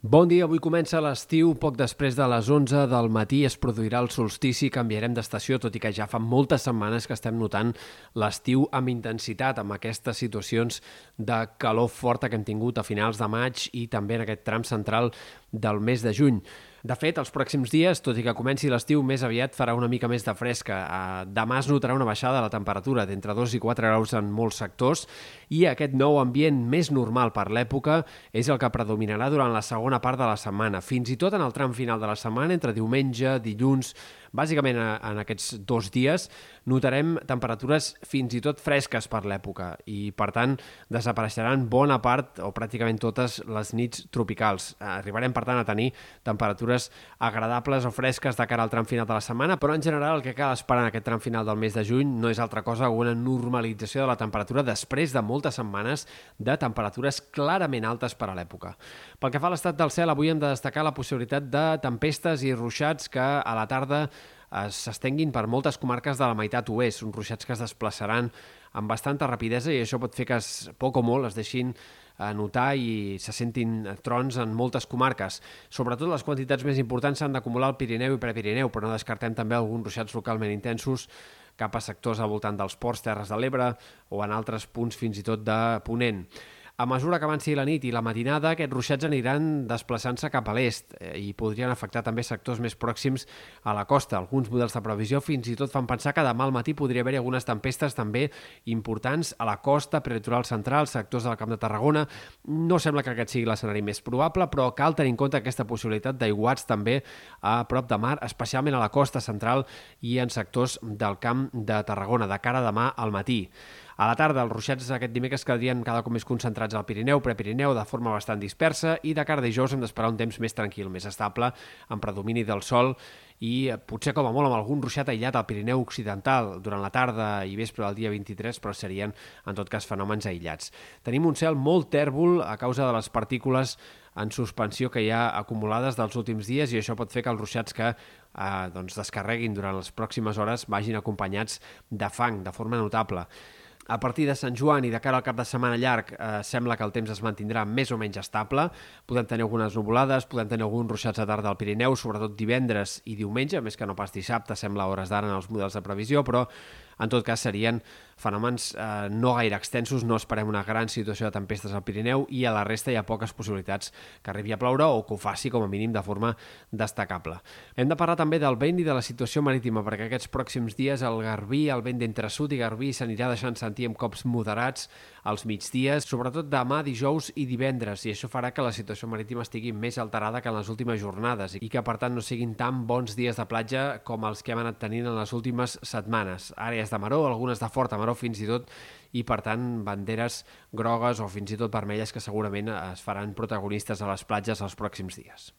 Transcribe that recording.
Bon dia, avui comença l'estiu. Poc després de les 11 del matí es produirà el solstici canviarem d'estació, tot i que ja fa moltes setmanes que estem notant l'estiu amb intensitat, amb aquestes situacions de calor forta que hem tingut a finals de maig i també en aquest tram central del mes de juny. De fet, els pròxims dies, tot i que comenci l'estiu, més aviat farà una mica més de fresca. Eh, demà es notarà una baixada de la temperatura d'entre 2 i 4 graus en molts sectors i aquest nou ambient més normal per l'època és el que predominarà durant la segona part de la setmana. Fins i tot en el tram final de la setmana, entre diumenge, dilluns, Bàsicament, en aquests dos dies notarem temperatures fins i tot fresques per l'època i, per tant, desapareixeran bona part o pràcticament totes les nits tropicals. Arribarem, per tant, a tenir temperatures agradables o fresques de cara al tram final de la setmana, però en general el que cal esperar en aquest tram final del mes de juny no és altra cosa que una normalització de la temperatura després de moltes setmanes de temperatures clarament altes per a l'època. Pel que fa a l'estat del cel, avui hem de destacar la possibilitat de tempestes i ruixats que a la tarda s'estenguin per moltes comarques de la meitat oest, uns ruixats que es desplaçaran amb bastanta rapidesa i això pot fer que es, poc o molt es deixin a notar i se sentin trons en moltes comarques. Sobretot les quantitats més importants s'han d'acumular al Pirineu i Prepirineu, però no descartem també alguns ruixats localment intensos cap a sectors al voltant dels ports, Terres de l'Ebre o en altres punts fins i tot de Ponent. A mesura que avanci la nit i la matinada, aquests ruixats aniran desplaçant-se cap a l'est eh, i podrien afectar també sectors més pròxims a la costa. Alguns models de previsió fins i tot fan pensar que demà al matí podria haver-hi algunes tempestes també importants a la costa, prelitoral central, sectors del Camp de Tarragona. No sembla que aquest sigui l'escenari més probable, però cal tenir en compte aquesta possibilitat d'aiguats també a prop de mar, especialment a la costa central i en sectors del Camp de Tarragona, de cara a demà al matí. A la tarda, els ruixats aquest dimecres quedarien cada cop més concentrats al Pirineu, Prepirineu, de forma bastant dispersa, i de cara a dijous hem d'esperar un temps més tranquil, més estable, amb predomini del sol i eh, potser com a molt amb algun ruixat aïllat al Pirineu Occidental durant la tarda i vespre del dia 23, però serien en tot cas fenòmens aïllats. Tenim un cel molt tèrbol a causa de les partícules en suspensió que hi ha acumulades dels últims dies i això pot fer que els ruixats que eh, doncs descarreguin durant les pròximes hores vagin acompanyats de fang de forma notable. A partir de Sant Joan i de cara al cap de setmana llarg eh, sembla que el temps es mantindrà més o menys estable. Podem tenir algunes nuvolades, podem tenir alguns ruixats a tarda al Pirineu, sobretot divendres i diumenge, més que no pas dissabte, sembla hores d'ara en els models de previsió, però en tot cas serien fenòmens eh, no gaire extensos, no esperem una gran situació de tempestes al Pirineu i a la resta hi ha poques possibilitats que arribi a ploure o que ho faci com a mínim de forma destacable. Hem de parlar també del vent i de la situació marítima perquè aquests pròxims dies el Garbí, el vent d'entre sud i Garbí s'anirà deixant sentir amb cops moderats als migdies, sobretot demà, dijous i divendres, i això farà que la situació marítima estigui més alterada que en les últimes jornades i que, per tant, no siguin tan bons dies de platja com els que hem anat tenint en les últimes setmanes. Àrees de maró, algunes de forta maró fins i tot, i, per tant, banderes grogues o fins i tot vermelles que segurament es faran protagonistes a les platges els pròxims dies.